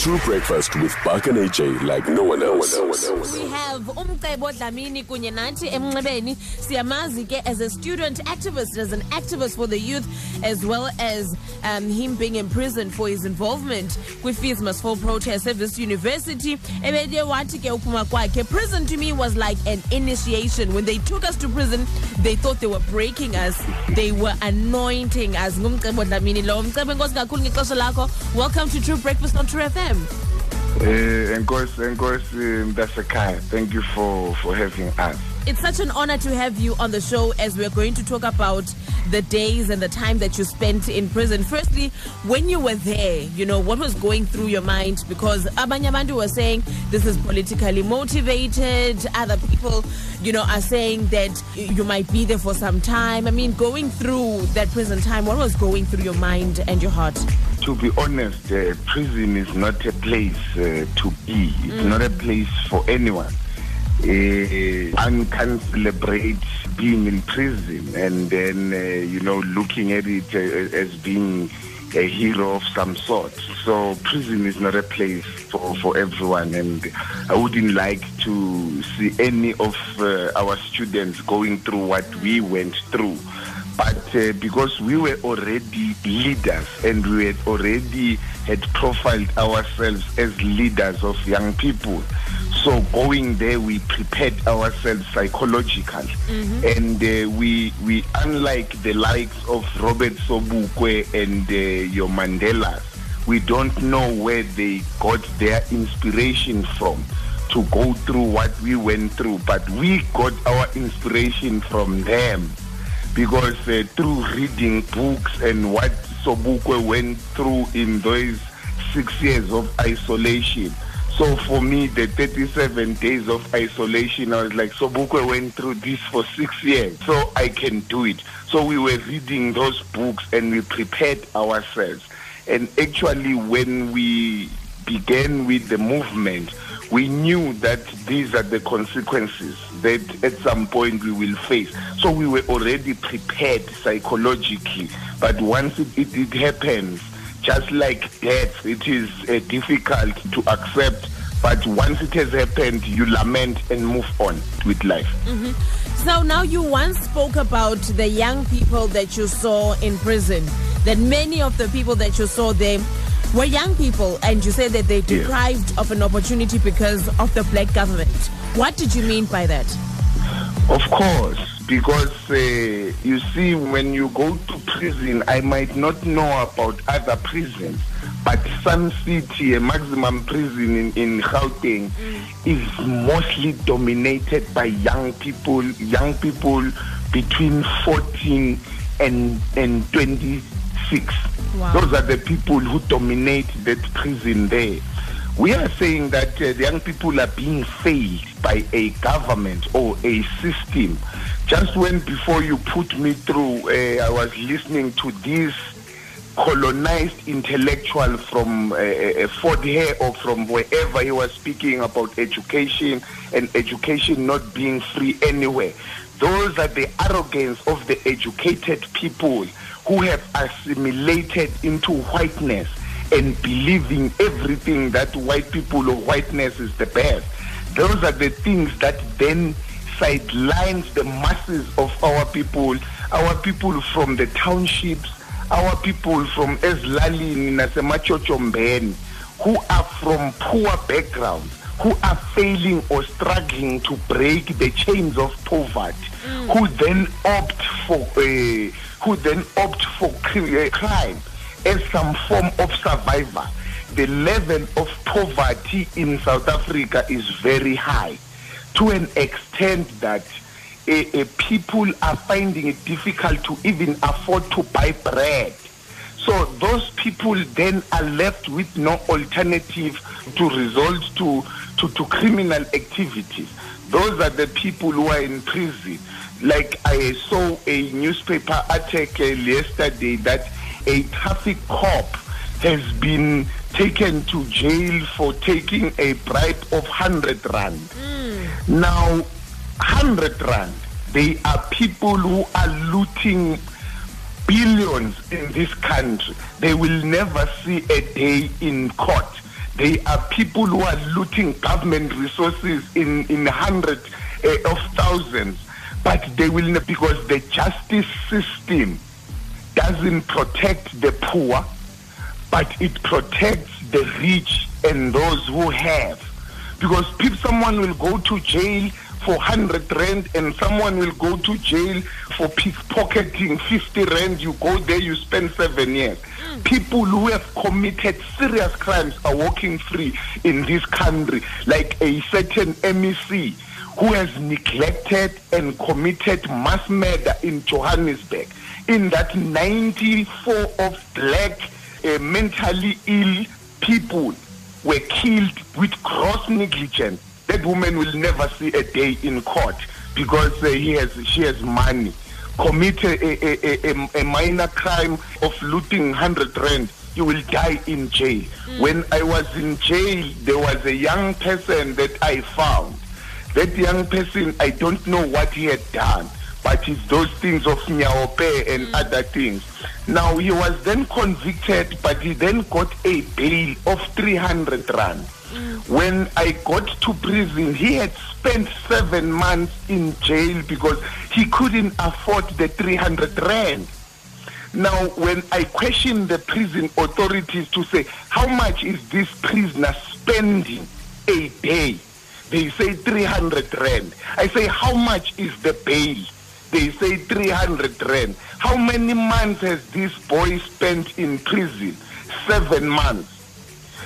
True breakfast with Buck and AJ like no one else. We have Umcebo Dlamini kunye nathi emnxebeni. As a student activist as an activist for the youth as well as um, him being imprisoned for his involvement with fees must fall protest at this university. Ebede wathi prison to me was like an initiation. When they took us to prison they thought they were breaking us. They were anointing us. Welcome to True Breakfast on Tru FM Eh, enkosi enkosi mntasekhaya thank you for for having us It's such an honor to have you on the show as we're going to talk about the days and the time that you spent in prison. Firstly, when you were there, you know, what was going through your mind? Because Abanyamandu was saying this is politically motivated. Other people, you know, are saying that you might be there for some time. I mean, going through that prison time, what was going through your mind and your heart? to be honest uh, prison is not a place uh, to be it's not a place for anyone one can celebrate being in prison and then uh, you know looking at it uh, as being a hero of some sort. So prison is not a place for, for everyone and i wouldn't like to see any of uh, our students going through what we went through. But uh, because we were already leaders and we had already had profiled ourselves as leaders of young people so going there we prepared ourselves psychologically and uh, we we unlike the likes of robert sobukwe and uh, your mandelas we don't know where they got their inspiration from to go through what we went through but we got our inspiration from them because uh, through reading books and what Sobukwe went through in those six years of isolation. So for me, the 37 days of isolation, I was like, Sobukwe went through this for six years, so I can do it. So we were reading those books and we prepared ourselves. And actually, when we began with the movement, we knew that these are the consequences that at some point we will face. So we were already prepared psychologically. But once it, it, it happens, just like death, it is uh, difficult to accept. But once it has happened, you lament and move on with life. So now you once spoke about the young people that you saw in prison, that many of the people that you saw there were young people, and you said that they Yeah. deprived of an opportunity because of the black government. What did you mean by that? Of course, because uh, you see, when you go to prison, I might not know about other prisons, but Sun City, a maximum prison in, in Gauteng, is mostly dominated by young people, young people between 14 and, and 26. Wow. Those are the people who dominate that prison there. We are saying that uh, the young people are being failed by a government or a system. Just when before you put me through, uh, I was listening to this colonized intellectual from uh, uh, Fort Hare or from wherever he was speaking about education and education not being free anywhere. Those are the arrogance of the educated people who have assimilated into whiteness and believing everything that white people or whiteness is the best. Those are the things that then sidelines the masses of our people, our people from the townships, our people from Eslalini, Nasemachochombeni, who are from poor backgrounds, who are failing or struggling to break the chains of poverty, who then opt for uh, who then opt for uh, crime as some form of survivor. The level of poverty in South Africa is very high to an extent that uh, uh, people are finding it difficult to even afford to buy bread. So those people then are left with no alternative to resort to, to, to criminal activities. Those are the people who are in prison. Like I saw a newspaper article yesterday that a traffic cop has been taken to jail for taking a bribe of 100 rand. Now, 100 rand, they are people who are looting billions in this country. They will never see a day in court. They are people who are looting government resources in, in hundreds uh, of thousands. But they will not, because the justice system doesn't protect the poor, but it protects the rich and those who have. Because if someone will go to jail for 100 rand and someone will go to jail for pickpocketing 50 rand, you go there, you spend seven years. Hmm. People who have committed serious crimes are walking free in this country, like a certain MEC who has neglected and committed mass murder in Johannesburg. In that 94 of black uh, mentally ill people were killed with gross negligence. That woman will never see a day in court because uh, he has she has money. Commit a, a, a, a, minor crime of looting 100 rand, you will die in jail. Mm. When I was in jail, there was a young person that I found. That young person, I don't know what he had done, but it's those things of nyaope and mm. other things. Now, he was then convicted, but he then got a bail of 300 rand. Mm. When I got to prison, he had spent seven months in jail because he couldn't afford the 300 rand. Now, when I questioned the prison authorities to say, how much is this prisoner spending a day? They say 300 rand. I say, how much is the bail? They say 300 rand. How many months has this boy spent in prison? Seven months.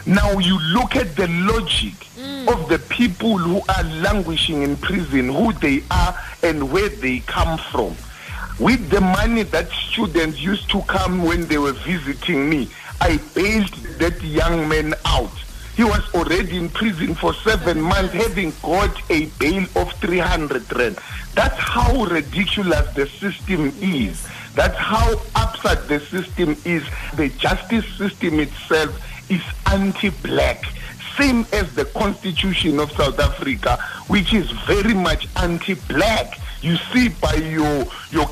Now you look at the logic mm. of the people who are languishing in prison, who they are and where they come from. With the money that students used to come when they were visiting me, I bailed that young man out. He was already in prison for seven months, having got a bail of 300 rand. That's how ridiculous the system is. That's how upset the system is. The justice system itself is anti-black same as the constitution of south africa which is very much anti-black you see by your your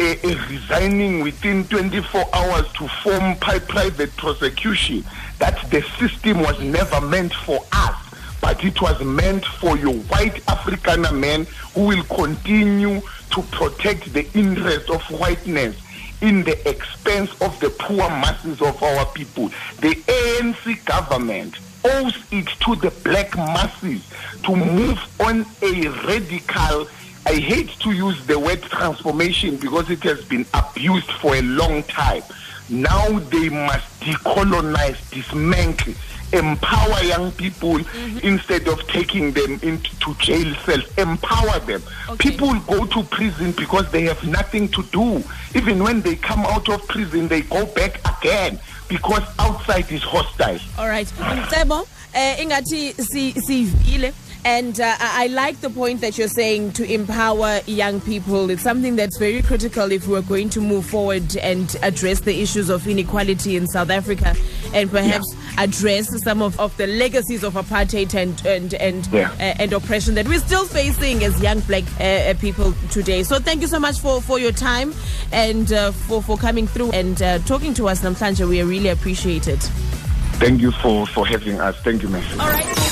uh, resigning within 24 hours to form private prosecution that the system was never meant for us but it was meant for your white afrikaner men who will continue to protect the interest of whiteness in the expense of the poor masses of our people. The ANC government owes it to the black masses to move on a radical I hate to use the word transformation because it has been abused for a long time. Now they must decolonize, dismantle, empower young people mm-hmm. instead of taking them into jail cells. Empower them. Okay. People go to prison because they have nothing to do. Even when they come out of prison, they go back again because outside is hostile. All right. Mcebo, uh, ingathi sivile and uh, I like the point that you're saying to empower young people. It's something that's very critical if we're going to move forward and address the issues of inequality in South Africa and perhaps yeah. address some of, of the legacies of apartheid and and and, yeah. uh, and oppression that we're still facing as young black uh, uh people today. So thank you so much for, for your time and uh, for, for coming through and uh, talking to us, Namhlanje. We really appreciate it. Thank you for, for having us. Thank you, Messi. All right.